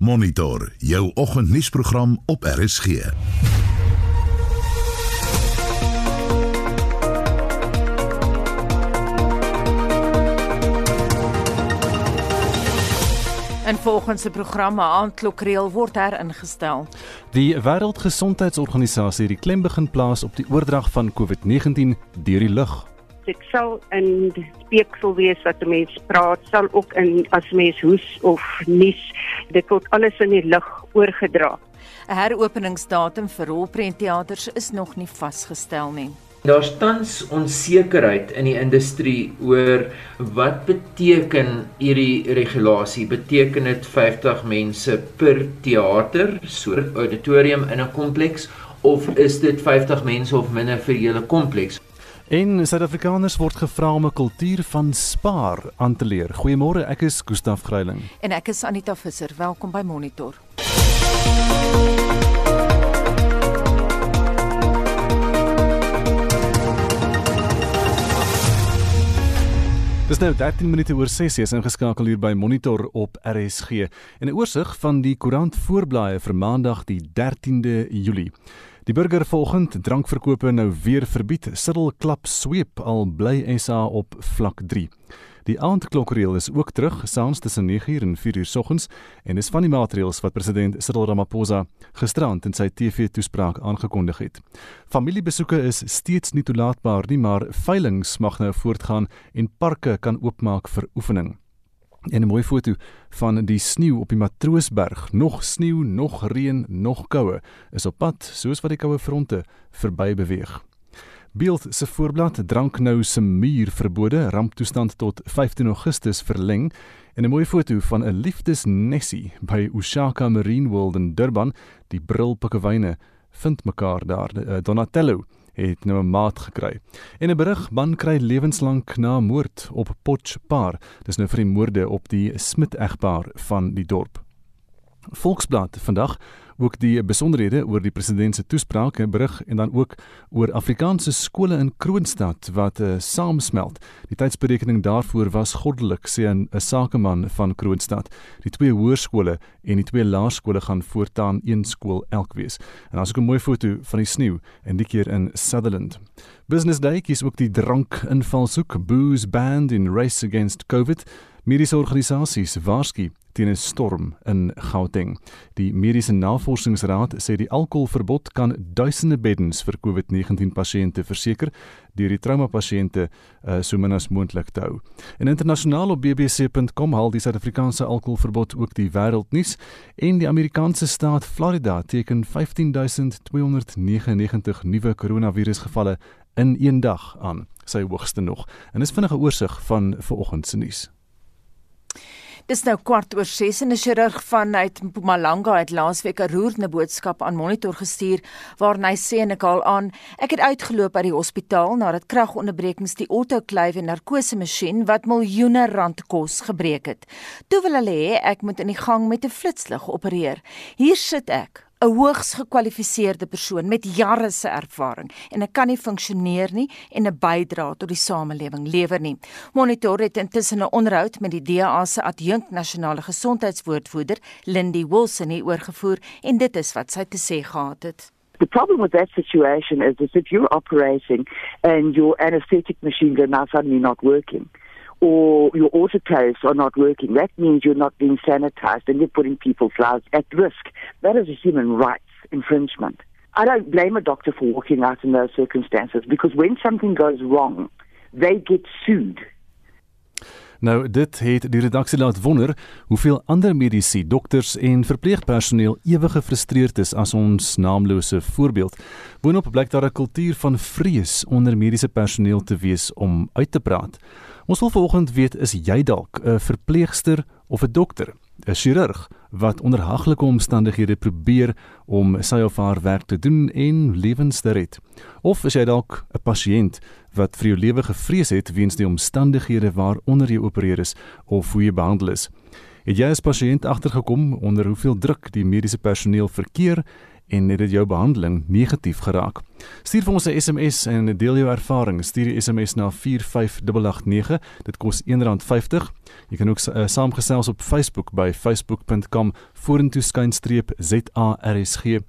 Monitor jou oggendnuusprogram op RSG. En volgens se programme aandklokreël word heringestel. Die Wêreldgesondheidsorganisasie het die klem begin plaas op die oordrag van COVID-19 deur die lug. Dit sal in speeksel wees wat 'n mens praat, sal ook in as mens hoes of nies, dit word alles in die lug oorgedra. 'n Heropeningsdatum vir rolprentteaters is nog nie vasgestel nie. Daar's tans onsekerheid in die industrie oor wat beteken hierdie regulasie? Beteken dit 50 mense per teater, so auditorium in 'n kompleks of is dit 50 mense of minder vir hele kompleks? En Suid-Afrikaners word gevra om 'n kultuur van spaar aan te leer. Goeiemôre, ek is Gustaf Greiling. En ek is Anita Visser. Welkom by Monitor. Dis nou 13 minute oor 6 is ingeskakel hier by Monitor op RSG. En 'n oorsig van die koerant voorblaaie vir Maandag die 13de Julie. Die burger volgend drankverkope nou weer verbied. Siddel klap sweep al bly SA op vlak 3. Die aandklokreël is ook terug saans tussen 9uur en 4uur soggens en is van die maatreëls wat president Cyril Ramaphosa gisterand in sy TV-toespraak aangekondig het. Familiebesoeke is steeds nie toelaatbaar nie, maar veilinge mag nou voortgaan en parke kan oopmaak vir oefening. En 'n mooi foto van die sneeu op die Matroosberg. Nog sneeu, nog reën, nog koue is op pad soos wat die koue fronte verby beweeg. Beeld se voorblad drank nou se muur verbode ramptoestand tot 15 Augustus verleng en 'n mooi foto van 'n liefdesnessie by Ushaka Marine World in Durban. Die brilpikkewyne vind mekaar daar. Eh, Donatello het nou 'n maat gekry. En 'n berig man kry lewenslank na moord op Potchefstroom. Dis nou vir die moorde op die Smit egpaar van die dorp. Volksblad vandag ook die besonderhede oor die president se toespraak en berig en dan ook oor Afrikaanse skole in Kroonstad wat uh, saamsmelt. Die tydsberekening daarvoor was goddelik sê 'n sakeman van Kroonstad. Die twee hoërskole en die twee laerskole gaan voortaan een skool elk wees. En daar's ook 'n mooi foto van die sneeu en die keer in Sutherland. Business Day kies ook die drank invalsoek booze banned in race against COVID. Mediese organisasies waarsku teen 'n storm in Gauteng. Die Mediese Navorsingsraad sê die alkoholverbod kan duisende beddens vir COVID-19 pasiënte verseker deur die trauma-pasiënte uh, so min as moontlik te hou. En internasionaal op bbc.com haal die Suid-Afrikaanse alkoholverbod ook die wêreldnuus en die Amerikaanse staat Florida teken 15299 nuwe koronavirusgevalle in een dag aan, sy hoogste nog. En dis vinnige oorsig van vanoggend se nuus. Dis nou kwart oor 6 en 'n chirurg vanuit Mpumalanga het laasweek 'n roerende boodskap aan Monitor gestuur waarin hy sê en ek haal aan: Ek het uitgeloop by die hospitaal nadat kragonderbrekings die autoklave narkose masjien wat miljoene rand kos gebreek het. Toe wil hulle hê ek moet in die gang met 'n flitslig opereer. Hier sit ek 'n hoogs gekwalifiseerde persoon met jare se ervaring en ek kan nie funksioneer nie en 'n bydra tot die samelewing lewer nie. Monitor het intussen 'n onderhoud met die DA se adjunk nasionale gesondheidswoordvoerder, Lindy Wilson, hier oorgevoer en dit is wat sy te sê gehad het. The problem with that situation is that if you're operating and your anesthetic machines are now suddenly not working, or your autoclaves are not working, that means you're not being sanitized and you're putting people's lives at risk. That is a human rights infringement. I don't blame a doctor for walking out in those circumstances because when something goes wrong, they get sued. Nou dit het die redaksie laat wonder hoeveel ander mediese, dokters en verpleegpersoneel ewig gefrustreerd is as ons naamlose voorbeeld. Boonop blyk daar 'n kultuur van vrees onder mediese personeel te wees om uit te praat. Ons wil vanoggend weet is jy dalk 'n verpleegster of 'n dokter, 'n chirurg wat onder haglike omstandighede probeer om sy of haar werk te doen en lewens te red? Of is jy dalk 'n pasiënt wat vir jou lewe gevrees het weens die omstandighede waaronder jy opereer is of hoe jy behandel is? Het jy as pasiënt agtergekom onder hoeveel druk die mediese personeel verkeer en het dit jou behandeling negatief geraak? Stuur vir ons 'n SMS en deel jou ervaring. Stuur die SMS na 45889. Dit kos R1.50. Jy kan ook uh, saamgesels op Facebook by facebook.com vorentoe skynstreep ZARSG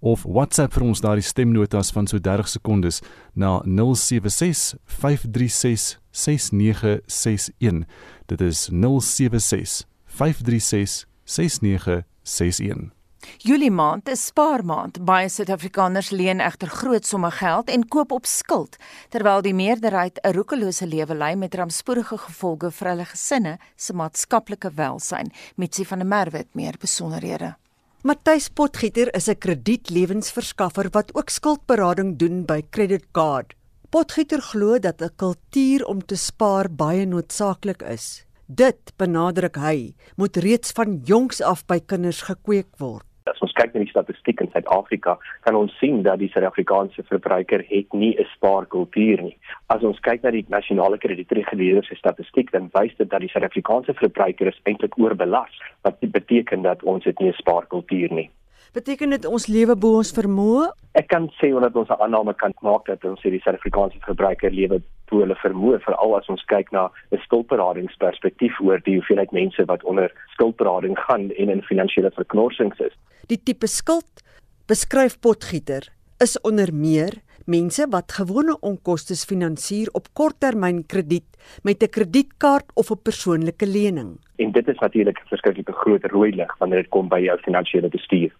of WhatsApp vir ons daardie stemnotas van so 30 sekondes na 076 536 6961. Dit is 076 536 6961. Julie maand is spaarmaand. Baie Suid-Afrikaners leen egter groot somme geld en koop op skuld, terwyl die meerderheid 'n roekelose lewe lei met rampspoedige gevolge vir hulle gesinne se maatskaplike welsyn. Mitsi van der Merwe het meer besonderhede. Matthys Potgieter is 'n kredietlewensverskaffer wat ook skuldberading doen by Credit Card. Potgieter glo dat 'n kultuur om te spaar baie noodsaaklik is. Dit, benadruk hy, moet reeds van jongs af by kinders gekweek word. As ons kyk na die statistiek in Suid-Afrika, kan ons sien dat die Suid-Afrikaanse verbruiker het nie 'n spaarkultuur nie. As ons kyk na die nasionale kredietreguleerder se statistiek, dan wys dit dat die Suid-Afrikaanse verbruiker is eintlik oorbelas, wat beteken dat ons het nie 'n spaarkultuur nie. Beteken dit ons lewe bo ons vermoë? Ek kan sê omdat ons 'n aanname kan maak dat ons sê die Suid-Afrikaanse verbruiker lewe bo hulle vermoë, veral as ons kyk na 'n skuldberadingsperspektief oor die hoeveelheid mense wat onder skuldberading gaan en in finansiële verknorsings is. Die tipe skuld beskryf Potgieter is onder meer mense wat gewone onkoste finansier op korttermyn krediet met 'n kredietkaart of 'n persoonlike lening. En dit is natuurlik 'n verskriklike groot rooi lig wanneer dit kom by jou finansiële bestuur.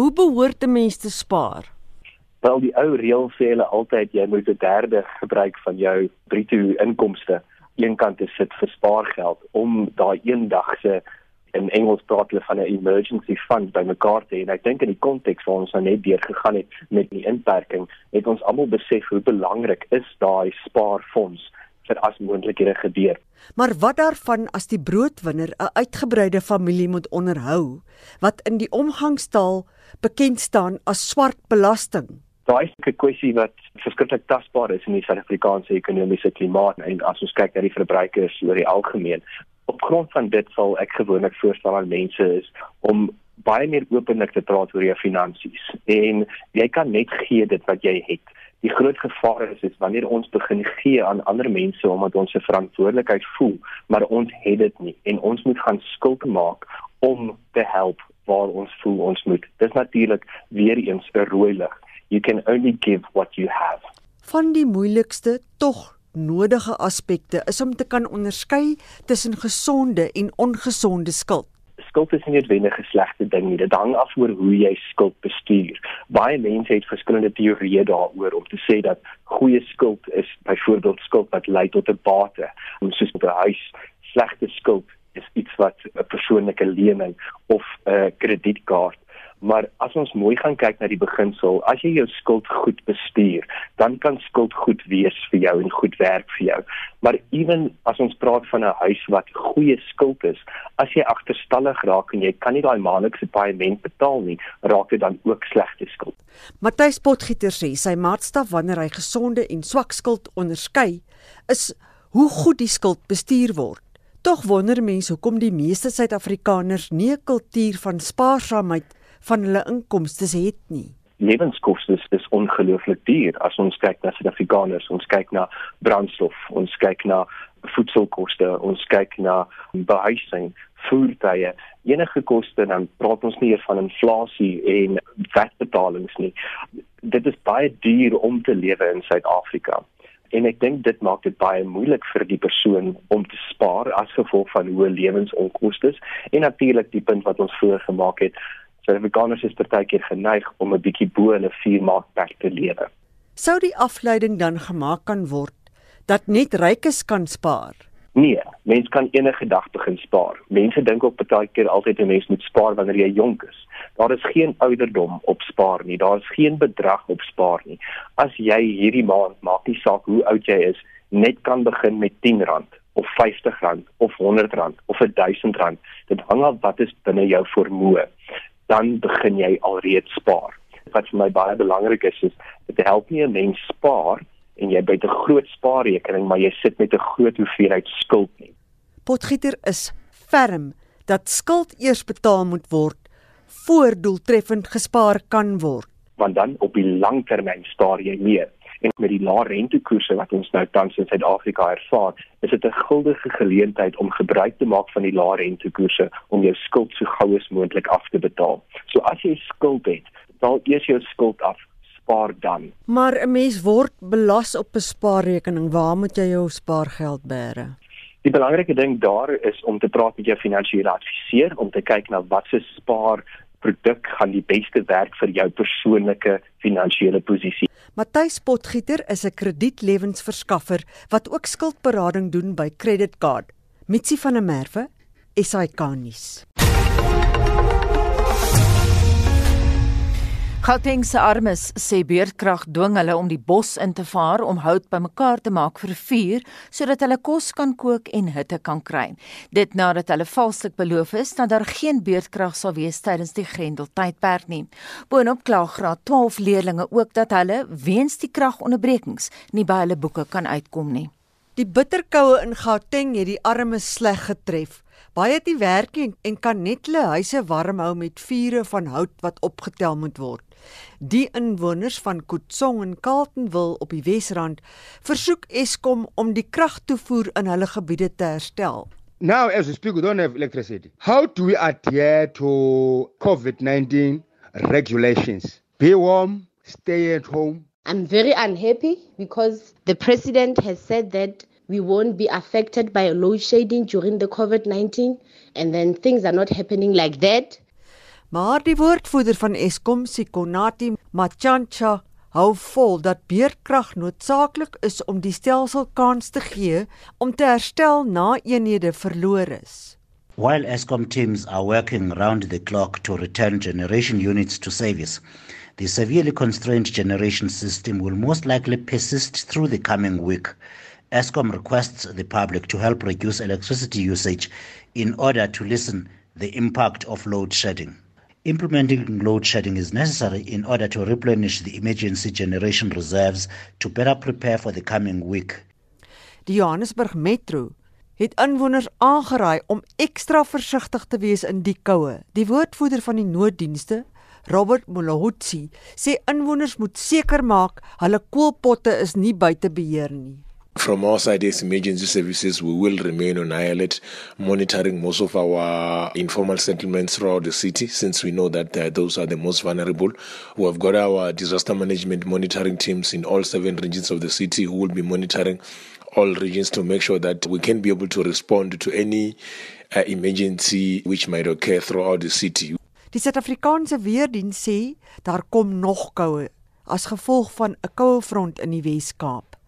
Hoe behoort 'n mens te spaar? Wel die ou reël sê hulle altyd jy moet 'n derde gebruik van jou bruto inkomste eenkant te sit vir spaargeld om daai eendagse in Engels praat hulle van 'n emergency fund bymekaar te hê en ek dink in die konteks waar ons nou net deur gegaan het met die inperking het ons almal besef hoe belangrik is daai spaarfonds as moontlikhede gebeur. Maar wat daarvan as die broodwinner 'n uitgebreide familie moet onderhou wat in die omgangstaal bekend staan as swart belasting? Daai is 'n kwessie wat verskriklik tasbaar is in die Suid-Afrikaanse ekonomiese klimaat en as ons kyk na die verbruikers oor die algemeen. Op grond van dit sal ek gewoonlik voorstel aan mense is om baie meer openlik te praat oor jou finansies en jy kan net gee dit wat jy het die groot gevaar is is wanneer ons begin gee aan ander mense omdat ons 'n verantwoordelikheid voel, maar ons het dit nie en ons moet gaan skuld maak om te help waar ons voel ons moet. Dis natuurlik weer eens 'n rooi lig. You can only give what you have. Van die moeilikste tog nodige aspekte is om te kan onderskei tussen gesonde en ongesonde skuld skuld is nie noodwendig 'n slegte ding nie. Dit hang af oor hoe jy skuld bestuur. Baie mense het verskillende teorieë daaroor om te sê dat goeie skuld is byvoorbeeld skuld wat lei tot 'n bate, soos 'n huis. Slegte skuld is iets wat 'n persoonlike lening of 'n kredietkaart Maar as ons mooi gaan kyk na die beginsel, as jy jou skuld goed bestuur, dan kan skuld goed wees vir jou en goed werk vir jou. Maar ewen as ons praat van 'n huis wat goeie skuld is, as jy agterstallig raak en jy kan nie daai maandelikse paaiement betaal nie, raak dit dan ook slegte skuld. Matthys Potgieter sê sy maatstaf wanneer hy gesonde en swak skuld onderskei, is hoe goed die skuld bestuur word. Tog wonder mense hoekom die meeste Suid-Afrikaners nie 'n kultuur van spaarsaamheid van hulle inkomste het nie. Lewenskoste is ongelooflik duur as ons kyk na Suid-Afrikaners, ons kyk na brandstof, ons kyk na voedselkoste, ons kyk na behuising, voertuie, enige koste dan praat ons nie eers van inflasie en wetbetalings nie. Dit is baie duur om te lewe in Suid-Afrika. En ek dink dit maak dit baie moeilik vir die persoon om te spaar as gevolg van hoë lewensonkoste en natuurlik die punt wat ons vroeër gemaak het Suid-Afrikaners is partykeer geneig om 'n bietjie bo hulle vuurmaakperk te lewe. Sou die afleiding dan gemaak kan word dat net rykes kan spaar? Nee, mens kan enige dag begin spaar. Mense dink ook partykeer altyd 'n mens moet spaar wanneer jy jonk is. Daar is geen ouderdom op spaar nie. Daar is geen bedrag op spaar nie. As jy hierdie maand, maak nie saak hoe oud jy is, net kan begin met R10 of R50 of R100 of R1000, dit hang af wat is binne jou vermoë dan begin jy alreeds spaar. Wat vir my baie belangrik is is dit help nie 'n mens spaar en jy byt 'n groot spaarrekening maar jy sit met 'n groot hoeveelheid skuld nie. Potgieter is ferm dat skuld eers betaal moet word voor doeltreffend gespaar kan word. want dan op die langtermyn staar jy meer en met die lae rentekoerse wat ons nou tans in Suid-Afrika ervaar, is dit 'n guldige geleentheid om gebruik te maak van die lae rentekoerse om jou skuld so gou as moontlik af te betaal. So as jy skuld het, betaal eers jou skuld af, spaar dan. Maar 'n mens word belas op 'n spaarrekening. Waar moet jy jou spaargeld bære? Die belangrike ding daar is om te praat met jou finansiële adviseur om te kyk na wat se spaar produk gaan die beste werk vir jou persoonlike finansiële posisie. Matthys Potgieter is 'n kredietlewensverskaffer wat ook skuldberading doen by Credit Card. Mitsi van der Merwe, SAK nuus. Gauteng se armes sê beerdkrag dwing hulle om die bos in te vaar om hout bymekaar te maak vir vuur sodat hulle kos kan kook en hitte kan kry. Dit nadat hulle valslik beloof is dat daar geen beerdkrag sal wees tydens die Grendel tydperk nie. Boonop kla graad 12 leerdlinge ook dat hulle weens die kragonderbrekings nie by hulle boeke kan uitkom nie. Die bitterkoue in Gauteng het die armes sleg getref. Baie het nie werk nie en kan net hulle huise warm hou met vure van hout wat opgetel moet word. Die inwoners van Kutsong en Carletonville op die Wesrand versoek Eskom om die kragtoevoer in hulle gebiede te herstel. Now as we speak we don't have electricity. How do we adhere to COVID-19 regulations? Be warm, stay at home. I'm very unhappy because the president has said that we won't be affected by load shedding during the COVID-19 and then things are not happening like that. Maar die woordvoerder van Eskom, Sikonati Machancha, hou vol dat beerdkrag noodsaaklik is om die stelsel kans te gee om te herstel na eenhede verloor is. While Eskom teams are working round the clock to return generation units to service, the severely constrained generation system will most likely persist through the coming week. Eskom requests the public to help reduce electricity usage in order to lessen the impact of load shedding. Implementing load shedding is necessary in order to replenish the emergency generation reserves to better prepare for the coming week. Die Johannesburg Metro het inwoners aangeraai om ekstra versigtig te wees in die koue. Die woordvoerder van die nooddienste, Robert Molahutsi, sê inwoners moet seker maak hulle koelpotte is nie buite beheer nie. From our side as emergency services, we will remain on alert, monitoring most of our informal settlements throughout the city, since we know that uh, those are the most vulnerable. We have got our disaster management monitoring teams in all seven regions of the city who will be monitoring all regions to make sure that we can be able to respond to any uh, emergency which might occur throughout the city. Die Suid-Afrikaanse weerdiens sê daar kom nog koue as gevolg van 'n koue front in die Wes-Kaap.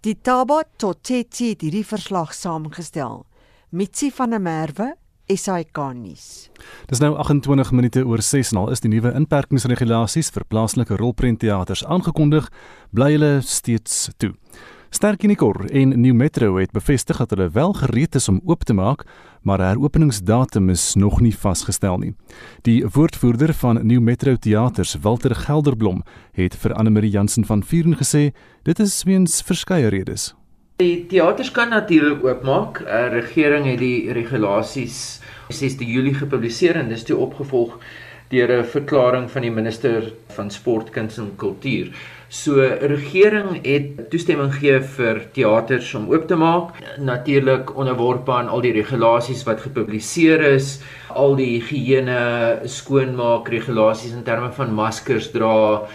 Die Taba Toteti het hierdie verslag saamgestel. Mitsi van der Merwe SAK nuus. Dis nou 28 minute oor 6 en al is die nuwe inperkingsregulasies vir plaaslike rolprentteaters aangekondig, bly hulle steeds toe. Sterk Unicor en New Metro het bevestig dat hulle wel gereed is om oop te maak, maar heropeningsdatum is nog nie vasgestel nie. Die woordvoerder van New Metro Theaters, Walter Gelderblom, het vir Anne-Marie Jansen van Vuren gesê, dit is weens verskeie redes. Die teaters kan natuurlik oopmaak. Die uh, regering het die regulasies 6 Julie gepubliseer en dis toe opgevolg deur 'n verklaring van die minister van sport, kuns en kultuur. So regering het toestemming gegee vir teaters om oop te maak, natuurlik onderworpe aan al die regulasies wat gepubliseer is, al die higiëne, skoonmaak regulasies in terme van maskers dra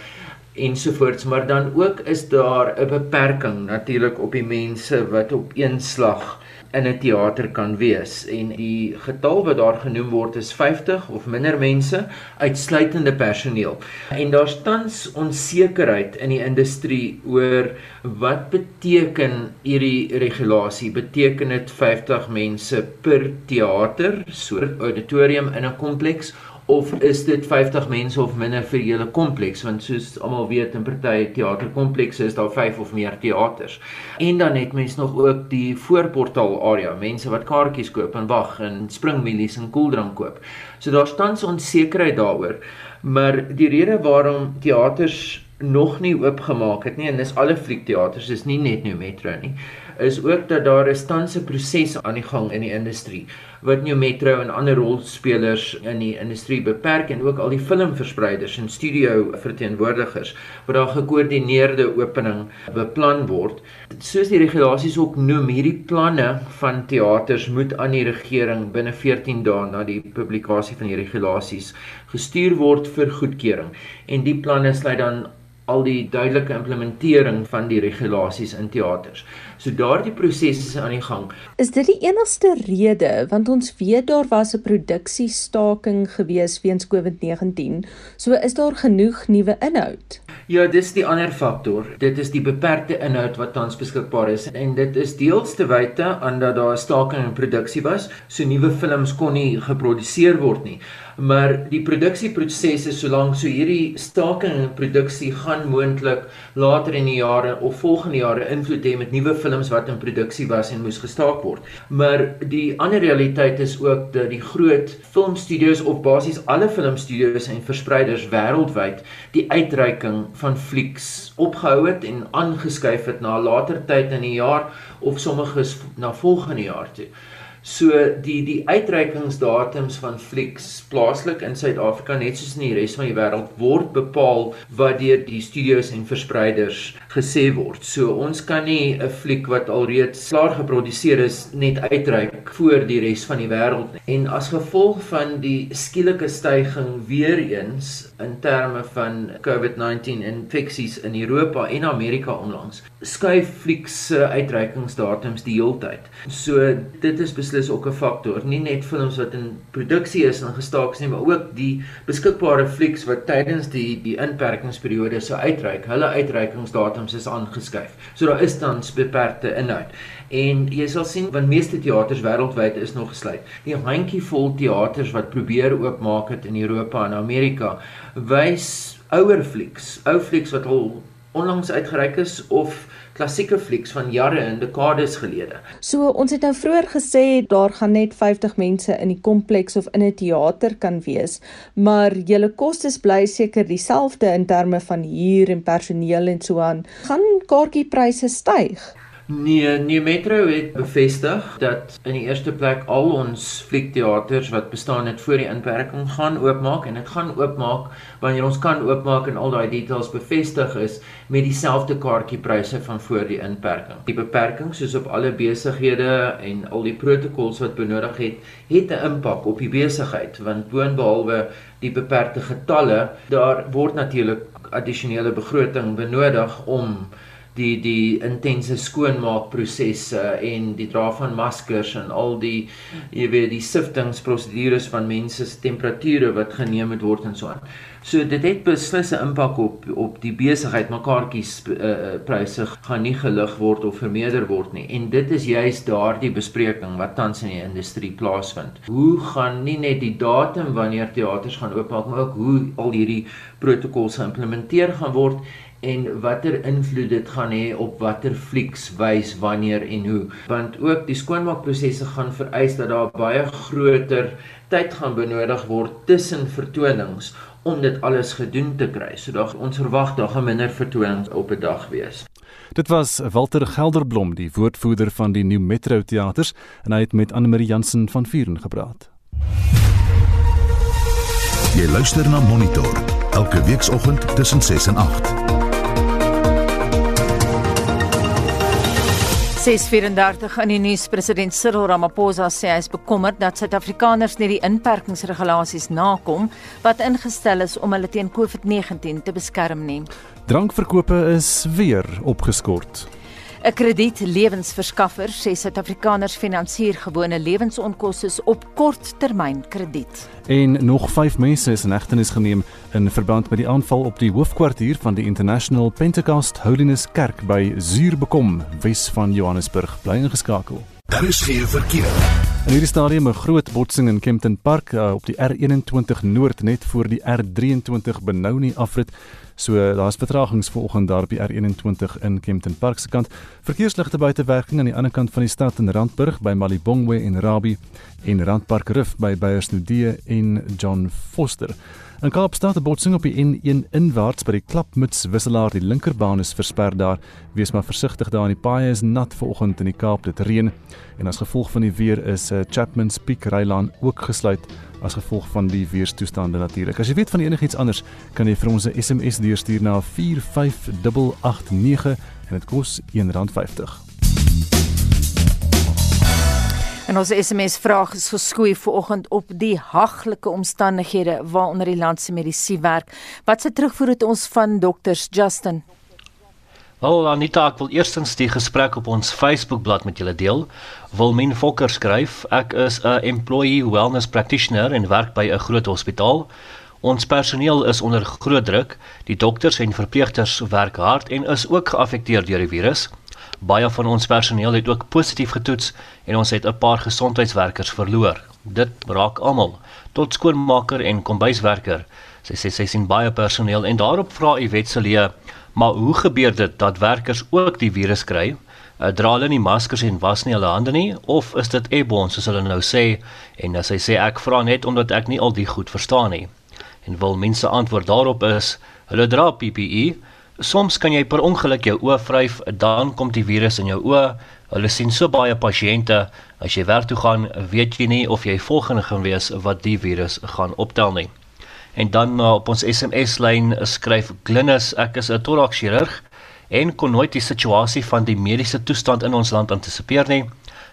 ensovoorts, maar dan ook is daar 'n beperking natuurlik op die mense wat op een slag in 'n teater kan wees en die getal wat daar genoem word is 50 of minder mense uitsluitende personeel. En daar's tans onsekerheid in die industrie oor wat beteken hierdie regulasie? Beteken dit 50 mense per teater, so auditorium in 'n kompleks of is dit 50 mense of minder vir julle kompleks want soos almal weet in party teaterkomplekse is daar 5 of meer teaters. En dan het mense nog ook die voorportaal area, mense wat kaartjies koop en wag en springmielies en koeldrank koop. So daar staan so onsekerheid daaroor. Maar die rede waarom teaters nog nie oopgemaak het nie en dis alle fliekteaters, dis nie net nou Metro nie, is ook dat daar 'n stanse proses aan die gang in die industrie wat New Metro en ander rolspelers in die industrie beperk en ook al die filmverspreiders en studio verteenwoordigers wat daar gekoördineerde opening beplan word. Soos die regulasies ook noem, hierdie planne van teaters moet aan die regering binne 14 dae na die publikasie van die regulasies gestuur word vir goedkeuring. En die planne sluit dan al die duidelike implementering van die regulasies in teaters. So daardie proses is aan die gang. Is dit die enigste rede want ons weet daar was 'n produksiestaking gewees weens COVID-19. So is daar genoeg nuwe inhoud. Ja, dis die ander faktor. Dit is die beperkte inhoud wat tans beskikbaar is en dit is deels te wyte aan dat daar 'n staking in produksie was, so nuwe films kon nie geproduseer word nie maar die produksieprosesse solank so hierdie staking in produksie gaan moontlik later in die jare of volgende jare invloed hê met nuwe films wat in produksie was en moes gestaak word. Maar die ander realiteit is ook dat die groot filmstudios of basies alle filmstudios en verspreiders wêreldwyd die uitreiking van flieks opgehou het en aangeskuif het na later tyd in die jaar of sommiges na volgende jaar toe. So die die uitreikingsdatums van flieks plaaslik in Suid-Afrika net soos in die res van die wêreld word bepaal wat deur die studios en verspreiders gesê word. So ons kan nie 'n fliek wat alreeds klaar geproduseer is net uitreik voor die res van die wêreld nie. En as gevolg van die skielike stygings weer eens in terme van COVID-19 infeksies in Europa en Amerika onlangs, skuif flieks se uitreikingsdatums die heeltyd. So dit is beslis ook 'n faktor, nie net films wat in produksie is en gestaak is nie, maar ook die beskikbare flieks wat tydens die die inperkingsperiode sou uitreik. Hulle uitreikingsdatums is aangeskuif. So daar is tans beperkte inhoud. En jy sal sien want meeste teaters wêreldwyd is nog gesluit. Die handjievol teaters wat probeer oopmaak het in Europa en Amerika wys ouer flieks, ou flieks wat al onlangs uitgereik is of klassieke flieks van jare en dekades gelede. So ons het nou vroeër gesê daar gaan net 50 mense in die kompleks of in 'n teater kan wees, maar julle kostes bly seker dieselfde in terme van huur en personeel en so aan. Gaan kaartjiepryse styg? Nee, New Metro het bevestig dat in die eerste plek al ons fliekteaters wat bestaan het voor die inperking gaan oopmaak en dit gaan oopmaak wanneer ons kan oopmaak en al daai details bevestig is met dieselfde kaartjiepryse van voor die inperking. Die beperking soos op alle besighede en al die protokolle wat benodig het, het 'n impak op die besigheid want boonbehalwe die beperkte getalle, daar word natuurlik addisionele begroting benodig om die die intense skoonmaakprosesse en die dra van maskers en al die jy weet die siftingsprosedures van mense se temperature wat geneem moet word en so aan. So dit het beslis 'n impak op op die besigheid, maar kaartjies uh, pryse gaan nie gelig word of vermeerder word nie. En dit is juist daardie bespreking wat tans in die industrie plaasvind. Hoe gaan nie net die datum wanneer teaters gaan oopmaak, maar ook hoe al hierdie protokolle geïmplementeer gaan word en watter invloed dit gaan hê op watter flieks wys wanneer en hoe want ook die skoonmaakprosesse gaan vereis dat daar baie groter tyd gaan benodig word tussen vertonings om dit alles gedoen te kry. So daar ons verwag daar gaan minder vertonings op 'n dag wees. Dit was Walter Gelderblom, die woordvoerder van die New Metro Teaters en hy het met Anne Marie Jansen van Vuren gepraat. Jy luister na Monitor elke weekoggend tussen 6 en 8. 6:34 in die nuus president Cyril Ramaphosa sê hy is bekommerd dat Suid-Afrikaners nie die inperkingsregulasies nakom wat ingestel is om hulle teen COVID-19 te beskerm nie. Drankverkope is weer opgeskort. 'n Kredietlewensverskaffer sê Suid-Afrikaners finansier gewone lewensonkoste op korttermyn krediet. En nog 5 mense is in hegtenis geneem in verband met die aanval op die hoofkwartier van die International Pentecost Holiness Kerk by Zuurbekom, Wes van Johannesburg. Bly ingeskakel. Daar is geen verkeer. In hierdie stadium 'n groot botsing in Kempton Park uh, op die R21 Noord net voor die R23 Benoni afrit. So daar's vertragings vanoggend daar op die R21 in Kempton Park se kant. Verkeersligte buitewerking aan die ander kant van die stad in Randburg by Malibongwe en Rabbi en Randpark Rif by Beyersnodie en John Foster. In Kaapstad 'n botsing op die N1 inwaarts by die Klapmuts wisselaar, die linkerbaan is versper daar. Wees maar versigtig daar, die paaie is nat vanoggend in die Kaap, dit reën en as gevolg van die weer is uh, Chapman's Peak Rylaan ook gesluit as gevolg van die weerstoestande natuurlik. As jy weet van enigiets anders, kan jy vir ons 'n SMS deurstuur na 45889 en dit kos R1.50. En ons SMS vraag is geskoei vanoggend op die haglike omstandighede waaronder die land se medisyne werk. Wat se terugvoer het ons van dokters Justin? Wel Anita, ek wil eerstens die gesprek op ons Facebookblad met julle deel. Wilmien Fokker skryf: Ek is 'n employee wellness practitioner en werk by 'n groot hospitaal. Ons personeel is onder groot druk. Die dokters en verpleegsters werk hard en is ook geaffekteer deur die virus. Baie van ons personeel het ook positief getoets en ons het 'n paar gesondheidswerkers verloor. Dit raak almal, tot skoonmaker en kombuiswerker. Sy sê sy, sy sien baie personeel en daarop vra Iwet Celie, maar hoe gebeur dit dat werkers ook die virus kry? Uh, dra hulle nie maskers en was nie hulle hande nie of is dit airborne soos hulle nou sê? En as hy sê ek vra net omdat ek nie al die goed verstaan nie. En wil mense antwoord daarop is hulle dra PPE Soms kan jy per ongeluk jou oë vryf, dan kom die virus in jou oë. Hulle sien so baie pasiënte, as jy werk toe gaan, weet jy nie of jy volgende gaan wees wat die virus gaan optel nie. En dan uh, op ons SMS lyn skryf Glinus, ek is 'n toraxchirurg en kon nooit die situasie van die mediese toestand in ons land antisipeer nie.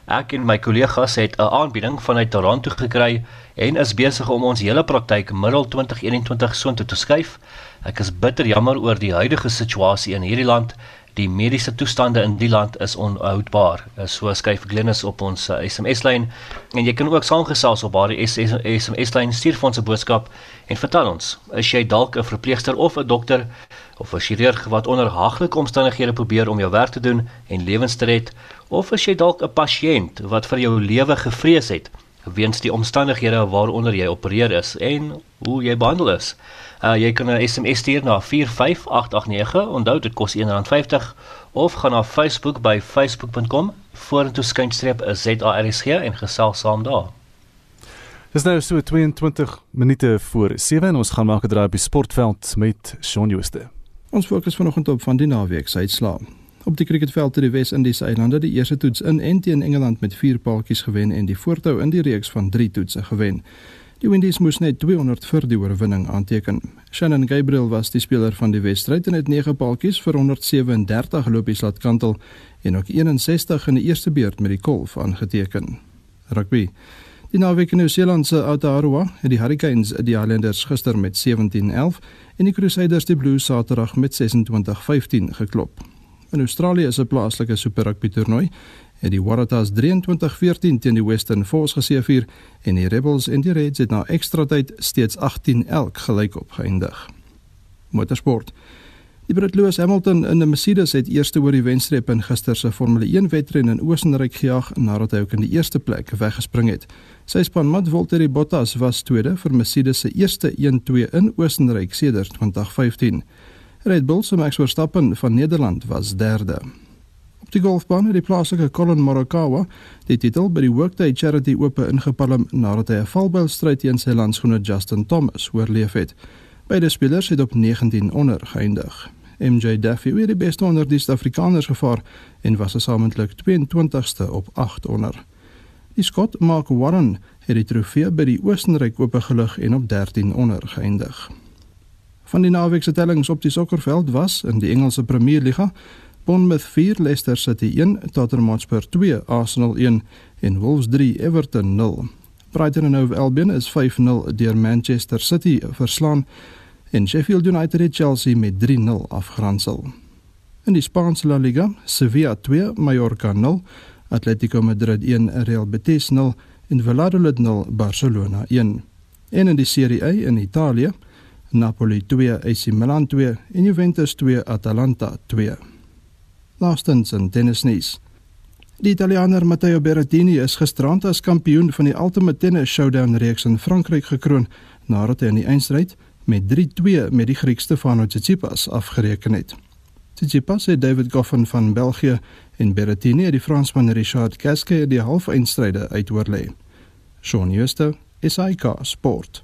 Ek en my kollegas het 'n aanbieding vanuit Toronto gekry en is besig om ons hele praktyk middel 2021 soontoe te skuif. Ek is bitter jammer oor die huidige situasie in hierdie land. Die mediese toestande in die land is onhoudbaar. So skryf Glennis op ons SMS-lyn en jy kan ook saamgesels op haar SMS-lyn stuur vir ons 'n boodskap en vertel ons, is jy dalk 'n verpleegster of 'n dokter? Of 'n chirurg wat onder haglike omstandighede probeer om jou werk te doen en lewens te red? Of is jy dalk 'n pasiënt wat vir jou lewe gevrees het weens die omstandighede waaronder jy opereer is en hoe jy behandel is? Uh, jy kan 'n SMS stuur na 45889. Onthou dit kos R1.50 of gaan na Facebook by facebook.com vorentoe skynstreep ZARSG en gesels saam daar. Dis nou so 22 minute voor 7 en ons gaan maak 'n draai op die sportveld met Shaun Jooste. Ons fokus vanoggend op van die naweek se uitslae. Op die cricketveld het die Wes-Indiese eilande die eerste toets in en teen Engeland met 4 paaltjies gewen en die voortou in die reeks van 3 toetse gewen. Die Windies moes net 200 vir die oorwinning aanteken. Shannon Gabriel was die speler van die wedstryd en het 9 paaltjies vir 137 lopies laat kantel en ook 61 in die eerste beurt met die kolf aangeteken. Rugby. Die naweek in Nieu-Seeland se Aotearoa het die Hurricanes die Islanders gister met 17-11 en die Crusaders die Blues Saterdag met 26-15 geklop. In Australië is 'n plaaslike Super Rugby toernooi het die Waratahs 23-14 teen die Western Force geseëvier en die Rebels en die Reds het na ekstra tyd steeds 18 elk gelyk op geëindig. Motorsport. Die Brit Lewis Hamilton in 'n Mercedes het eerste oor die wenstreep in gister se Formule 1 wedren in Oostenryk gejaag nadat hy ook in die eerste plek weggespring het. Sy span Matt Valtteri Bottas was tweede vir Mercedes se eerste 1-2 in Oostenryk sedert 2015. Red Bull se Max Verstappen van Nederland was derde. Op die golfbaan het die plaaslike Colin Morikawa die titel by die Workday Charity Ope ingepalm nadat hy 'n valbuilstryd teen sy landskoene Justin Thomas oorleef het. Beide spelers het op 19 onder geëindig. MJ Duffy het die beste onder die Suid-Afrikaners gevaar en was gesamentlik 22ste op 8 onder. Die skot Mark Warren het die trofee by die Oostenryk Ope gelig en op 13 onder geëindig. Van die naweek se tellings op die sokkerveld was in die Engelse Premier Liga Bournemouth 4 Leicester City 1 Tottenham Hotspur 2 Arsenal 1 en Wolves 3 Everton 0. Brighton and Hove Albion is 5-0 deur Manchester City verslaan en Sheffield United het Chelsea met 3-0 afgeronsel. In die Spaanse La Liga, Sevilla 2 Mallorca 0 Atletico Madrid 1 Real Betis 0 en Valladolid 0 Barcelona 1. En in die Serie A in Italië Napoli 2 AC Milan 2 en Juventus 2 Atalanta 2 laastens in tennisnuus. Die Italianer Matteo Berrettini is gisterand as kampioen van die Ultimate Tennis Showdown reeks in Frankryk gekroon nadat hy in die eindstryd met 3-2 met die Griek Stefanos Tsitsipas afgereken het. Tsitsipas het David Goffin van België en Berrettini het die Fransman Richard Gasquet die halfeindstryde uitoorlê. Shaun Schuster, SAK Sport.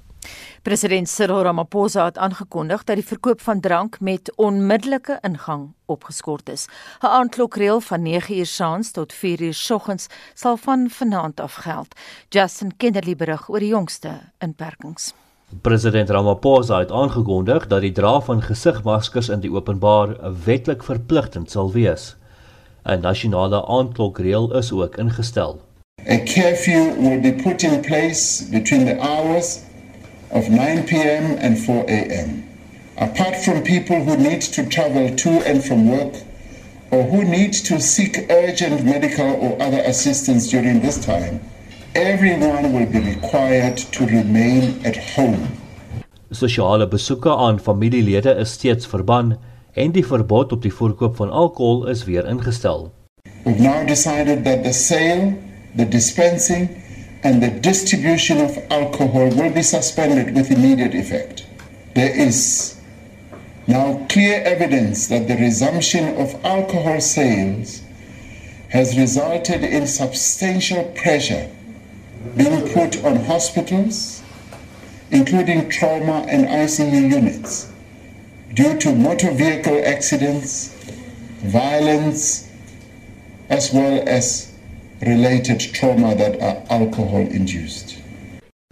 President Cyril Ramaphosa het aangekondig dat die verkoop van drank met onmiddellike ingang opgeskort is. 'n Aandklokreël van 9uur saans tot 4uur soggens sal van vanaand af geld. Justin Kennerly berig oor die jongste inperkings. President Ramaphosa het aangekondig dat die dra van gesigmaskers in die openbaar wetlik verpligtend sal wees. 'n Nasionale aandklokreël is ook ingestel. A curfew will be put in place between the hours of 9 p.m. and 4 a.m. Apart from people who need to travel to and from work or who need to seek urgent medical or other assistance during this time, everyone will be required to remain at home. Sosiale besoeke aan familielede is steeds verban en die verbod op die verkoop van alkohol is weer ingestel. We've now decided that the sale, the dispensing and the distribution of alcohol will be suspended with immediate effect. There is now clear evidence that the resumption of alcohol sales has resulted in substantial pressure being put on hospitals, including trauma and ICU units, due to motor vehicle accidents, violence, as well as related trauma that are alcohol induced.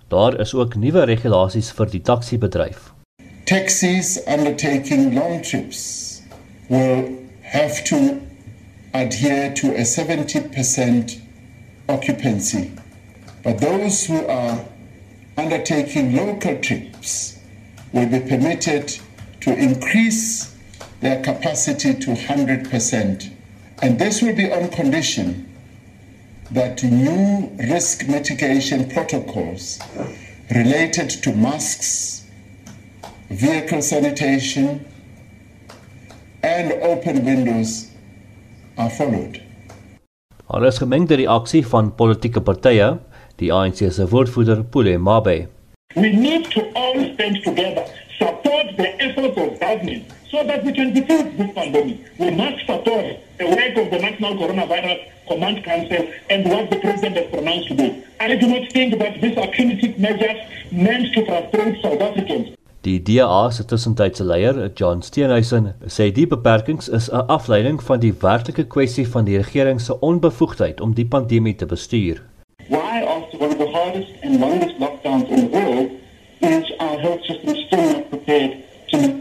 Daar is ook nuwe regulasies vir die taxi-bedryf. Taxis undertaking long trips will have to adhere to a 70% occupancy. But those who are undertaking local trips will be permitted to increase their capacity to 100%. And this will be on condition that new risk mitigation protocols related to masks, vehicle sanitation, and open windows are followed. Daar is gemengde reaksie van politieke partye, die ANC se woordvoerder Pule Mabe. We need to all stand together, support the efforts of government so that we can defeat this pandemic. We must support the work of the National Coronavirus Command Council and what the President has pronounced today. I do not think that these are punitive measures meant to frustrate South Africans. Die DA se tussentydse leier, John Steenhuisen, sê die beperkings is 'n afleiding van die werklike kwessie van die regering se onbevoegdheid om die pandemie te bestuur. Why after one of the hardest and longest lockdowns in the world is our health system still not prepared to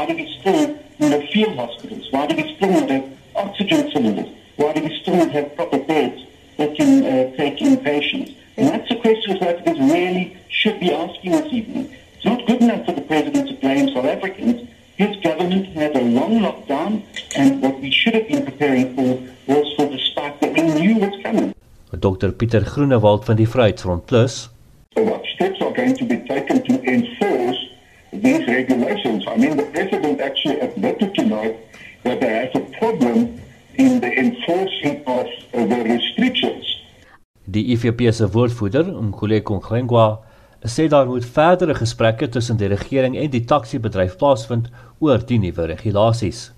Why do we still need field hospitals? Why do we still need oxygen cylinders? Why do we still have proper beds that can uh, take in patients? And that's a question that is really should be asking this evening. It's not good enough for the president to blame South Africans. His government had a long lockdown, and what we should have been preparing for was for the spike that we knew was coming. Dr Pieter Groenewald van die Vryheidsfront Plus. So what steps are going to be taken to IFP se woordvoerder, Mkhuleko Ngwengwa, sê daar moet verdere gesprekke tussen die regering en die taxi-bedryf plaasvind oor die nuwe regulasies.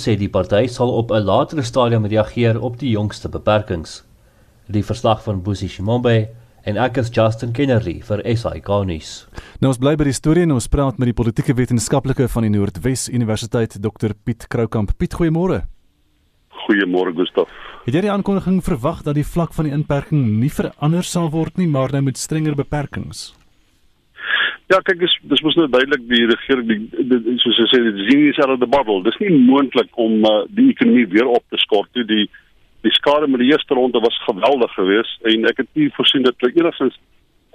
Sê die party sal op 'n latere stadium reageer op die jongste beperkings. Die verslag van Boesie Shimombe en ek is Justin Kennerly vir SAK nuus. Nou ons bly by die storie en ons praat met die politieke wetenskaplike van die Noordwes Universiteit Dr Piet Kroukamp. Piet, goeiemôre. Goeiemôre Gustaf. Het jy die aankondiging verwag dat die vlak van die inperking nie verander sal word nie, maar nou met strenger beperkings? Ja, kyk, dis dis mos nou duidelik die regering die, die, die soos jy sê, die sien is out of the bottle. Dis nie moontlik om uh, die ekonomie weer op te skort nie. Die die skade met die eerste ronde was geweldig geweest en ek het nie voorsien dat hulle enigstens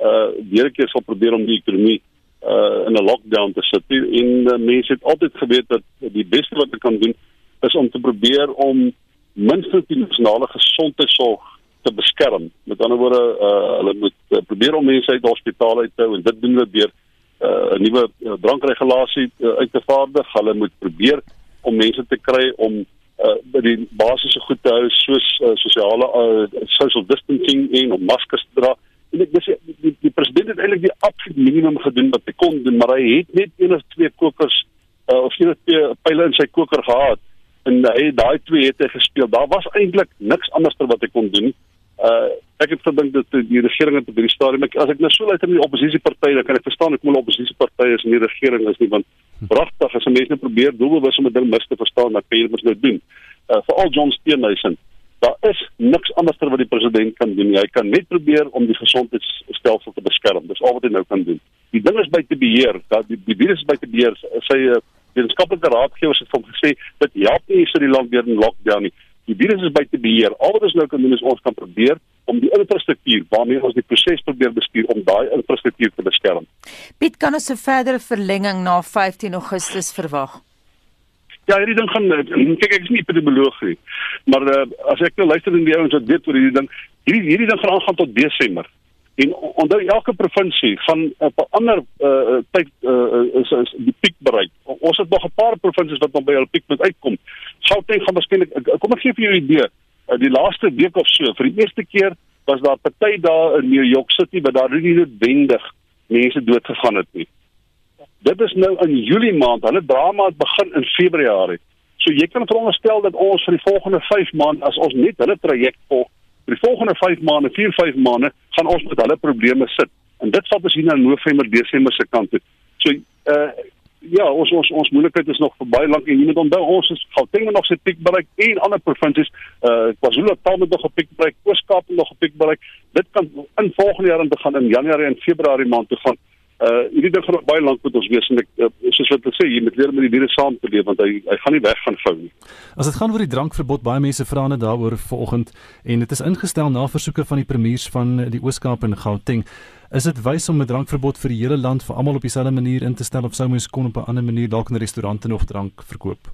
uh weer 'n keer sal probeer om die ekonomie uh in 'n lockdown te sit. En uh, mense het altyd geweet dat die beste wat hulle kan doen is om te probeer om minstens die nasionale gesondheidsorg te beskerm. Met ander woorde, uh, hulle moet uh, probeer om mense uit die hospitale uit te hou en dit doen hulle deur 'n uh, nuwe uh, drankregulasie uh, uit te vaardig. Hulle moet probeer om mense te kry om uh, by die basiese goed te hou soos uh, sosiale uh, social distancing en om maskers te dra. En ek dis die, die, die president het eintlik die absoluut minimum gedoen wat hy kon doen, maar hy het net een of twee kokers uh, of een of twee pile in sy koker gehad en hy daai twee het hy gespeel. Daar was eintlik niks anders wat hy kon doen. Uh ek het gedink dat die regering het op hierdie stadium as ek nou so luister na die oppositiepartye, dan kan ek verstaan hoekom hulle oppositiepartye is in die regering is nie want pragtig as mense nou probeer doelbewus om 'n ding mis te verstaan, dan kan jy dit nou doen. Uh veral John Steenhuisen. Daar is niks anders wat die president kan doen. Hy kan net probeer om die gesondheidsstelsel te beskerm. Dis al wat hy nou kan doen. Die ding is by te beheer, dat die, die virus is by te beheer. Sy uh, wetenskaplike raadgewers het van gesê dit help nie vir die land weer in lockdown nie. Die virus is by te beheer. Al wat ons nou kan doen is ons kan probeer om die infrastruktuur waarmee ons die proses probeer bestuur om daai infrastruktuur te beskerm. Piet kan ons 'n verdere verlenging na 15 Augustus verwag. Ja, hierdie ding gaan kyk ek is nie epidemioloog nie. Maar uh, as ek nou luister in die ouens wat weet oor hierdie ding, hierdie hierdie ding gaan aangaan tot Desember. En onder elke provinsie gaan op 'n ander uh, tyd uh, is, is die piek bereik. Ons het nog 'n paar provinsies wat nog by hulle piek moet uitkom. Gauteng gaan waarskynlik kom ek gee vir julle 'n idee. Uh, die laaste week of so, vir die eerste keer was daar party daar in New York City waar daar nie noodwendig mense dood gegaan het nie. Dit is nou in Julie maand. Hulle drama het begin in Februarie. So jy kan veronderstel dat ons vir die volgende 5 maande as ons net hulle traject volg die volgende 5 maande, 4, 5 maande gaan ons met hulle probleme sit. En dit ons hier na November, Desember se kant toe. So uh ja, ons ons ons moeilikheid is nog vir baie lank en jy moet onthou ons is Gauteng nog se piek bereik en ander provinsies uh KwaZulu-Natal het nog 'n piek bereik, Oos-Kaap nog 'n piek bereik. Dit kan in volgende jaar aan begin in Januarie en Februarie maand toe gaan. Uh hierdie ding gaan baie lank met ons wees en ek uh, soos wat ek sê, jy moet leer om met die virus saam te leef want hy hy gaan nie weg gaan vou nie. As dit gaan oor die drankverbod, baie mense vra net daaroor vanoggend en dit is ingestel na versoeke van die premiers van die Oos-Kaap en Gauteng. Is dit wys om 'n drankverbod vir die hele land vir almal op dieselfde manier in te stel of sou mens kon op 'n ander manier dalk in restaurante nog drank verkoop?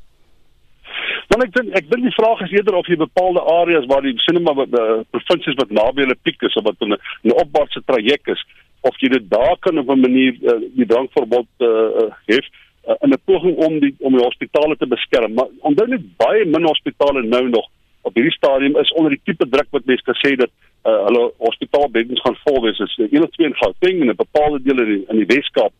Want ek dink ek dink die vraag is eerder of jy bepaalde areas waar die sinema wat die provinsies wat naby hulle piek is of wat 'n 'n opwaartse traject is of jy dit daar kan op 'n manier uh, die drankverbod uh, uh, hef uh, in 'n poging om die om die hospitale te beskerm. Maar onthou net baie min hospitale nou nog op hierdie stadium is onder die tipe druk wat mense gesê dat uh, hulle hospitaalbeddens gaan vol wees. Is een of twee in Gauteng en 'n bepaalde deel in in die Weskaap.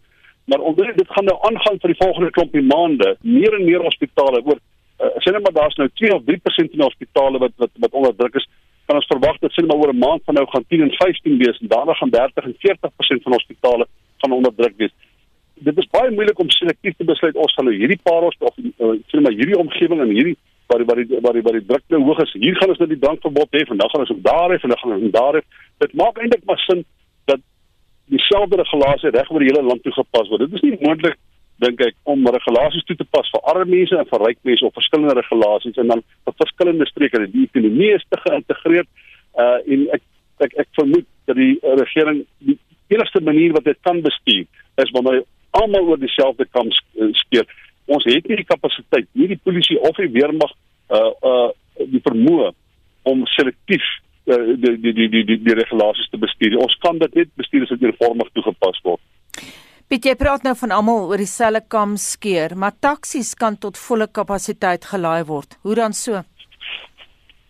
Maar onder dit gaan nou aangaan vir die volgende klompie maande. Meer en meer hospitale oor uh, sê net maar daar's nou 2 of 3% in hospitale wat wat wat onder druk is kan ons verwag dat sien maar oor 'n maand van nou gaan 10 en 15 wees en daarna gaan 30 en 40% van hospitale van onderdruk wees. Dit is baie moeilik om selektief te besluit ons gaan nou hierdie paar ons of uh, sien maar hierdie omgewing en hierdie waar die waar die waar die, waar die druk nou hoog is. Hier gaan ons nou die drankverbod hê en dan gaan ons ook daar hê en dan gaan ons daar hê. Dit maak eintlik maar sin dat dieselfde regulasie reg oor die hele land toegepas word. Dit is nie moontlik dink ek om regulasies toe te pas vir arme mense en vir ryk mense of verskillende regulasies en dan vir verskillende streke die ekonomie is te geïntegreer. Uh en ek ek ek vermoed dat die regering die enigste manier wat dit kan bestuur is wanneer almal oor dieselfde kam uh, skeer. Ons het nie die kapasiteit nie die polisie of die weermag uh uh die vermoë om selektief uh, die die die die die, regulasies te bestuur. Ons kan dit net bestuur as dit uniformig toegepas word Piet, jy praat nou van almal oor dieselfde kam skeer, maar taksies kan tot volle kapasiteit gelaai word. Hoe dan so?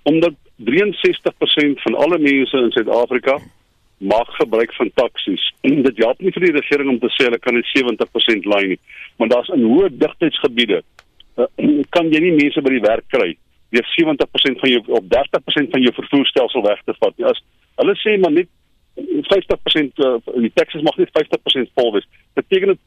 Omdat 63% van alle mense in Suid-Afrika maak gebruik van taksies. Dit help nie vir die regering om te sê hulle kan net 70% laai nie, maar daar's in hoë digtheidsgebiede uh, kan jy nie mense by die werk kry deur 70% van jou of 30% van jou vervoerstelsel weg te vat nie. As hulle sê maar net 50% uh, die taxis mag net 50% vol wees. Beteken dit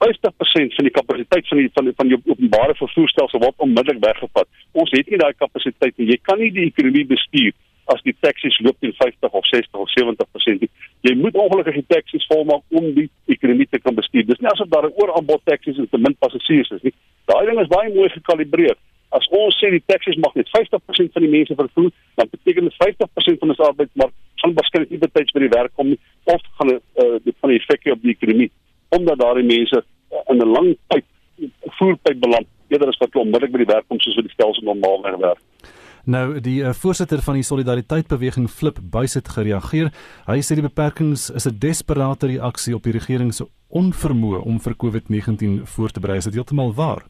50% van die kapasiteit van die van die van die openbare vervoerstelsel word onmiddellik weggevat. Ons het nie daai kapasiteit nie. Jy kan nie die ekonomie bestuur as die taxis loop teen 50 of 60 of 70%. Nie. Jy moet ongelukkig die taxis volmaak om die ekonomie te kan bestuur. Dis nie asof daar 'n ooraanbod taxis en te min passasiers is nie. Daai ding is baie mooi gekalibreer. As ons sê die taxis mag net 50% van die mense vervoer, dan beteken dit 50% van ons arbeidsmark gaan waarskynlik nie betyds by die werk kom nie of gaan uh, dit van die effek op die ekonomie omdat daardie mense uh, in 'n lang tyd voertuig beland eerder as wat hulle onmiddellik by die werk kom soos wat die stelsel normaal werk. Nou die uh, voorsitter van die solidariteitsbeweging Flip Buys het gereageer. Hy sê die beperkings is 'n desperate reaksie op die regering se onvermoë om vir COVID-19 voor te berei. Is dit heeltemal waar?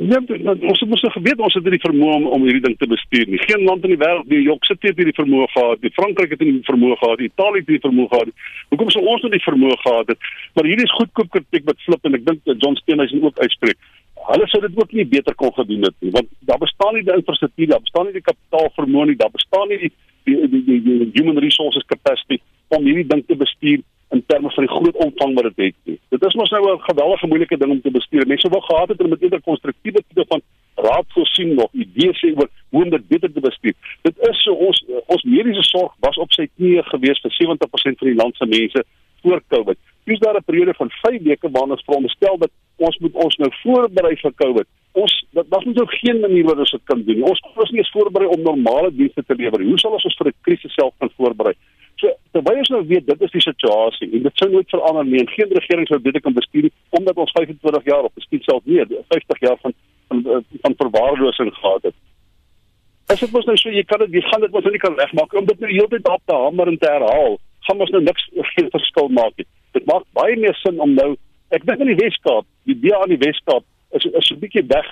Ja, ons het mos nou geweet ons het nie die vermoë om, om hierdie ding te bestuur nie. Geen land in die wêreld, die Jok sit hier die vermoë gehad, die Frankryk het nie die vermoë gehad, Italië het nie die vermoë gehad. Hoekom sou ons nou die vermoë gehad het? Maar hierdie is goedkoop kritiek wat flip en ek dink John Steenhuisen ook uitspreek. Hulle sou dit ook nie beter kon gedoen het nie, want daar bestaan nie die infrastruktuur, daar bestaan nie die kapitaal vermoë nie, daar bestaan nie die die die, die, die human resources capacity om hierdie ding te bestuur in terme van die groot omvang wat dit het. Nie. Dit is mos nou 'n geweldige moeilike ding om te bestuur. Mense wou gehad het om met eerder konstruktiewe tipe van raad voorsien nog idees sê oor hoe om dit beter te bestuur. Dit is so ons ons mediese sorg was op sy knieë gewees vir 70% van die land se mense voor Covid. Dis daar 'n periode van 5 weke waarna ons veronderstel dat ons moet ons nou voorberei vir Covid. Ons dat daar moet ook geen manier wat ons dit kan doen. Ons kon ons nie eens voorberei om normale dienste te lewer. Hoe sal ons ons vir 'n krisis self kan voorberei? So terwyl ons nou weet dit is die situasie en dit sou nooit verander nie en geen regering sou dit kan bestuur omdat ons 25 jaar of miskien selfs meer 50 jaar van van van verwaarlosing gehad het. As dit mos nou so jy kan dit jy gaan dit mos nou nie kan regmaak om dit nou heeltyd op te hamer en te herhaal. Gaan mos nou niks geen verskil maak nie. Dit maak baie meer sin om nou ek dink in die Weskaap, die DA in die Weskaap is is 'n bietjie weg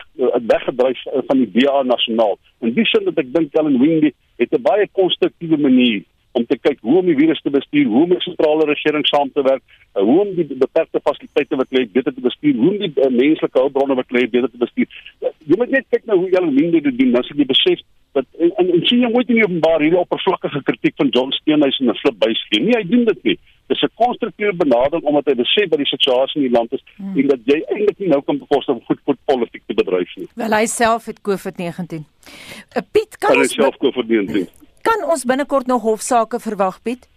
weggedryf van die DA nasionaal. In die sin dat ek dink Ellen Wingby het 'n baie konstruktiewe manier om te kyk hoe om die virus te bestuur, hoe om die sentrale regering saam te werk, uh, hoe om die beperkte fasiliteite wat lê beter te bestuur, hoe om die uh, menslike hulpbronne wat lê beter te bestuur. Jy moet net kyk na hoe julle minde dit doen, dan sal jy besef dat en, en, en sien jy nooit in openbaar hierdie oppervlakkige kritiek van John Steenhuisen en Flip Buys gee. Nee, hy doen dit nie. Dis 'n konstruktiewe benadering omdat hy besef wat die situasie in die land is hmm. en dat jy eintlik nie nou kan bekostig om goed politiek te bedryf nie. Wel hy self het COVID-19. Uh, Piet kan hy self COVID-19. Kan ons binnekort nog hofsaake verwag, Piet?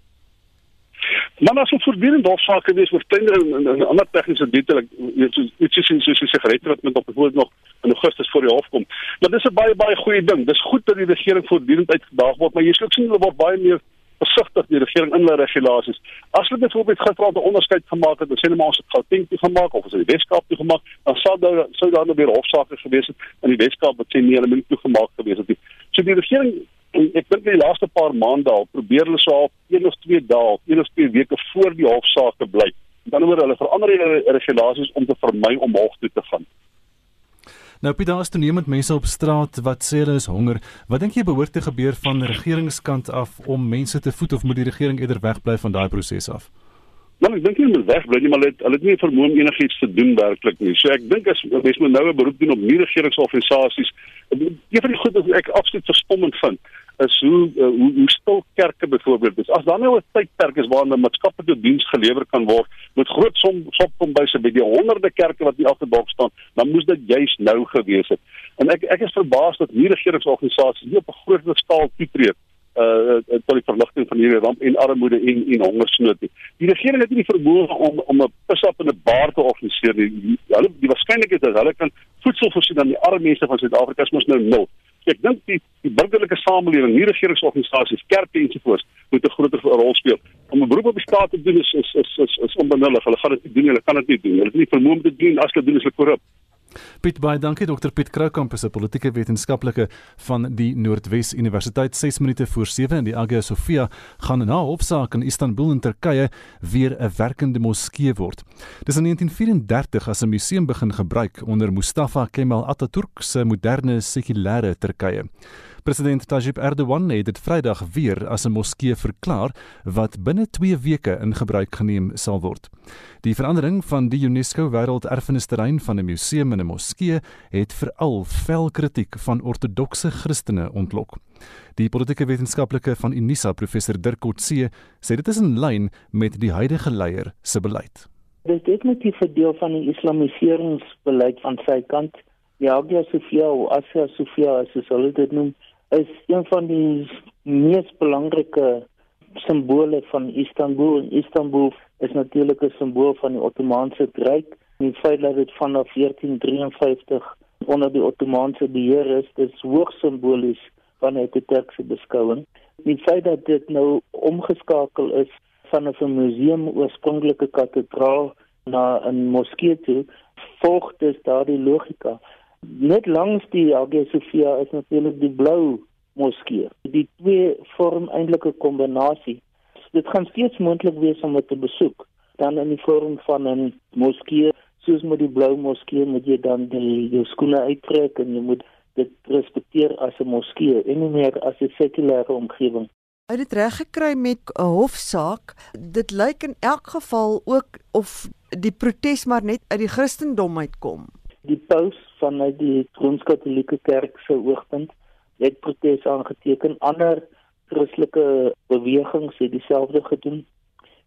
Maar as ons voortdurend hofsaake wees oor kleiner en, en ander tegniese detail, weet jy, iets soos soos die sigarette wat met op bijvoorbeeld nog in Augustus voor die hof kom. Maar dis 'n baie baie goeie ding. Dis goed dat die regering voortdurend uitgedaag word, maar jy ook sien hulle word baie meer versigtig die regering in hulle regulasies. As hulle byvoorbeeld gisterand 'n onderskeid gemaak het, sê hulle maar ons het Gauteng toe gemaak of ons het die Weskaap toe gemaak, dan sou daar sou daar nou weer hofsaake gewees het in die Weskaap wat sê nee, hulle moet toe gemaak gewees het. So die regering en ek dink die laaste paar maande al probeer hulle so al een of twee dae, een of twee weke voor die hofsaak te bly. Dan word hulle verander die regulasies om te vermy om hof toe te gaan. Nou Piet, daar is toenemend mense op straat wat sê hulle is honger. Wat dink jy behoort te gebeur van regeringskant af om mense te voed of moet die regering eerder wegbly van daai proses af? Maar ek dink nie hulle wegbly nie, maar hulle het, hulle het nie vermoë om enigiets te doen werklik nie. So ek dink as mense moet nou 'n beroep doen op nie regeringsorganisasies, een van die goed wat ek absoluut verstommend vind, is hoe uh, hoe, hoe stil kerke byvoorbeeld is. As daar nou 'n tydperk is waarin 'n maatskaplike diens gelewer kan word met groot som sopkombuise by die honderde kerke wat nie dag staan, dan moes dit juis nou gewees het. En ek ek is verbaas dat nie regeringsorganisasies nie op 'n groot skaal toetree uh tot die verligting van hierdie ramp en armoede en en hongersnood. Die regering het nie die vermoë om om 'n pisap in 'n bar te organiseer nie. Hulle die waarskynlikheid is dat hulle kan voedsel voorsien aan die arme mense van Suid-Afrika is mos nou nul. Ek dink die die burgerlike samelewing, nie regeringsorganisasies, kerke ensovoorts moet 'n groter rol speel. Om 'n beroep op die staat te doen is is is is, is onbenullig. Hulle gaan dit nie doen, hulle kan dit nie doen. Hulle het nie vermoë om dit te doen as hulle doen is hulle korrup. Piet baie dankie Dr Piet Kroukamp is 'n politieke wetenskaplike van die Noordwes Universiteit 6 minute voor 7 in die Hagia Sophia gaan na hofsaak in Istanbul in Turkye weer 'n werkende moskee word. Dis in 1934 as 'n museum begin gebruik onder Mustafa Kemal Atatürk se moderne sekulêre Turkye. President Tayyip Erdogan het dit Vrydag weer as 'n moskee verklaar wat binne 2 weke in gebruik geneem sal word. Die verandering van die UNESCO Wêrelderfenisterrein van 'n museum in 'n moskee het veral vel kritiek van ortodokse Christene ontlok. Die politieke wetenskaplike van Unisa, professor Dirk Coetzee, sê dit is in lyn met die huidige leier se beleid. Dit is definitief 'n deel van die islamiseringsbeleid van sy kant. Ja, Hagia Sophia of Asia Sophia, as hulle dit noem, is een van die mees belangrike simbole van Istanbul. En Istanbul is natuurlik 'n simbool van die Ottomaanse Ryk. Die feit dat dit vanaf 1453 onder die Ottomaanse beheer is, dis hoogs simbolies van die Turkse beskouing. Die feit dat dit nou omgeskakel is van 'n museum oorspronklike kathedraal na 'n moskee toe, volg dus daardie logika Net langs die Hagia Sophia is natuurlik die blou moskee. Die twee vorm eintlik 'n kombinasie. Dit gaan steeds moontlik wees om dit te besoek. Dan in die vorm van 'n moskee, soos met die blou moskee, moet jy dan die jou skoene uittrek en jy moet dit respekteer as 'n moskee en nie meer as 'n sekulêre omgewing. Uit dit reg gekry met 'n hofsaak. Dit lyk in elk geval ook of die protes maar net uit die Christendom uitkom. Die paus vanuit die Rooms-Katolieke Kerk se oogpunt het protes aangeteken. Ander Christelike bewegings het dieselfde gedoen.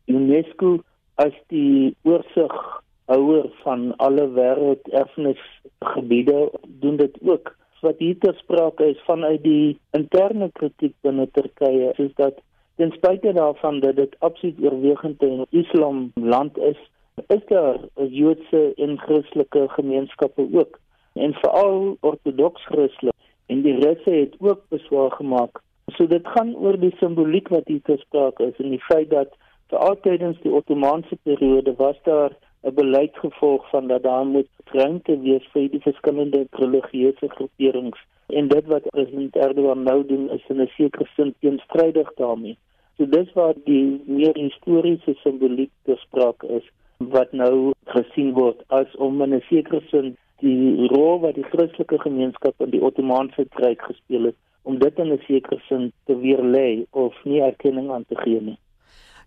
UNESCO as die oorsighouer van alle wêrelderfenisgebiede doen dit ook wat hier ter sprake is vanuit die interne kritiek binne Turkye is dat ten spyte daarvan dat dit absoluut oorwegend 'n Islam land is, is daar Joodse en Christelike gemeenskappe ook en veral ortodoks Christelike en die resse het ook beswaar gemaak. So dit gaan oor die simboliek wat hier sprake is en die feit dat vir altydens die Ottomaanse periode was daar 'n beleid gevolg van dat daar moet ruimte wees vir die verskillende religieuse groeperings en dit wat president Erdogan nou doen is in 'n sekere sin teenstrydig daarmee. So dis waar die meer historiese simboliek bespreek is wat nou gesien word as om in 'n sekere sin die rol wat die Christelike gemeenskap in die Ottomaanse Ryk gespeel het om dit in 'n sekere sin te weerlê of nie erkenning aan te gee nie.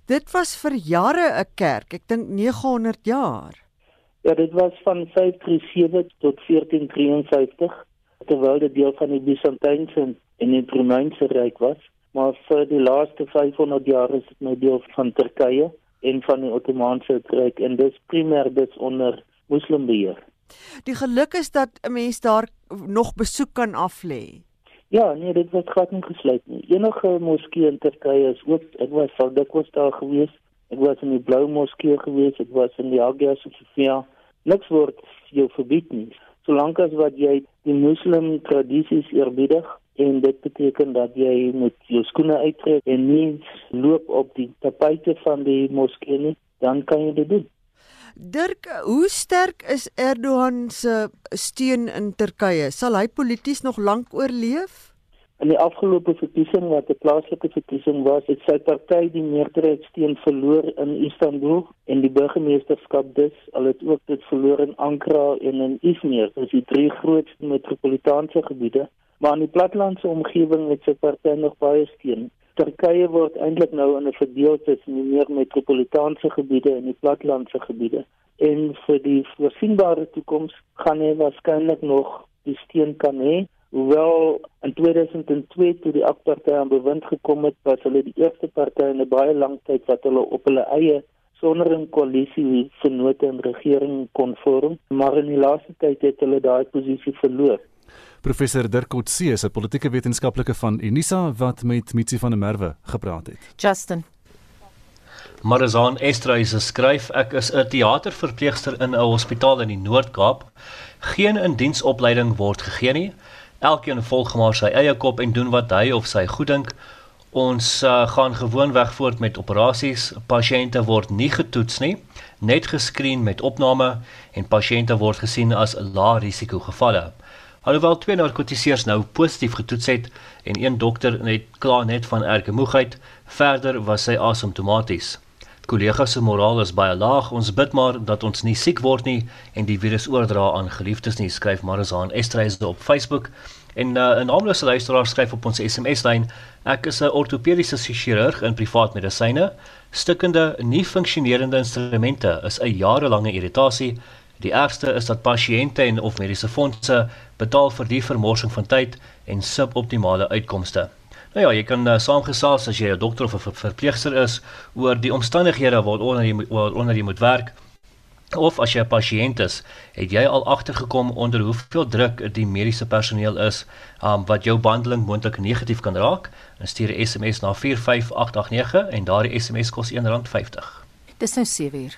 Dit was vir jare 'n kerk, ek dink 900 jaar. Ja, dit was van 537 tot 1453, terwyl dit deel van die Byzantynse en die Romeinse ryk was, maar vir die laaste 500 jaar is dit nou deel van Turkye en van die Ottomaanse ryk en dis primêr dit onder moslimbeheer. Die geluk is dat 'n mens daar nog besoek kan aflê. Ja, nee, dit was glad nie gesluit nie. Enige moskee in Turkye is ook ek was al dikwels daar gewees. Ek was in die Blou Moskee gewees, ek was in die Hagia Sophia. Niks word jou verbied nie. Solank as wat jy die moslim tradisies eerbiedig en dit beteken dat jy moet jou skoene uittrek en nie loop op die tapijte van die moskee nie, dan kan jy dit doen. Dirk, hoe sterk is Erdogan se steun in Turkye? Sal hy polities nog lank oorleef? In die afgelope verkiesing wat 'n plaaslike verkiesing was, het sy party die meerderheidssteun verloor in Istanbul en die burgemeesterskap dus, al het ook dit verloor in Ankara en in Izmir, dis die drie grootste metropolitaanse gebiede. Maar in die plattelandse omgewing het sy party nog baie steun. Turkye word eintlik nou in 'n verdeel tussen die meer metropolitaanse gebiede en die plattelandse gebiede. En vir die voorsienbare toekoms gaan hy waarskynlik nog die steun kan hê. Hoewel in 2002 toe die AK-party aan bewind gekom het, was hulle die eerste party in 'n baie lang tyd wat hulle op hulle eie sonder 'n koalisie vennote in regering kon vorm, maar in die laaste tyd het hulle daai posisie verloor. Professor Dirk Coetzee is 'n politieke wetenskaplike van Unisa wat met Mitsi van der Merwe gepraat het. Justin Marizaan Estreys skryf ek is 'n teaterverpleegster in 'n hospitaal in die Noord-Kaap. Geen indiensopleiding word gegee nie. Elkeen volg maar sy eie kop en doen wat hy of sy goeddink. Ons uh, gaan gewoonweg voort met operasies. Pasiënte word nie getoets nie, net geskreen met opname en pasiënte word gesien as lae risiko gevalle. Alhoewel twee narkotiseers nou positief getoets het en een dokter net klaar net van erge moegheid, verder was sy asymptomaties. Kollegas se moraal is baie laag. Ons bid maar dat ons nie siek word nie en die virus oordra aan geliefdes nie, skryf Marizaan Estreys op Facebook. En uh, 'n naamlose luisteraar skryf op ons SMS-lyn: Ek is 'n ortopediese chirurg in privaat medisyne. Stikkende, nie funksionerende instrumente is 'n jarelange irritasie. Die ergste is dat pasiënte en of mediese fondse betaal vir die vermorsing van tyd en suboptimale uitkomste. Nou ja, jy kan uh, saamgesels as jy 'n dokter of 'n ver verpleegster is oor die omstandighede waaronder jy waaronder jy moet werk. Of as jy 'n pasiënt is, het jy al agtergekom onder hoeveel druk die mediese personeel is um, wat jou behandeling moontlik negatief kan raak? Dan stuur 'n SMS na 45889 en daardie SMS kos R1.50. Dis nou 7 uur.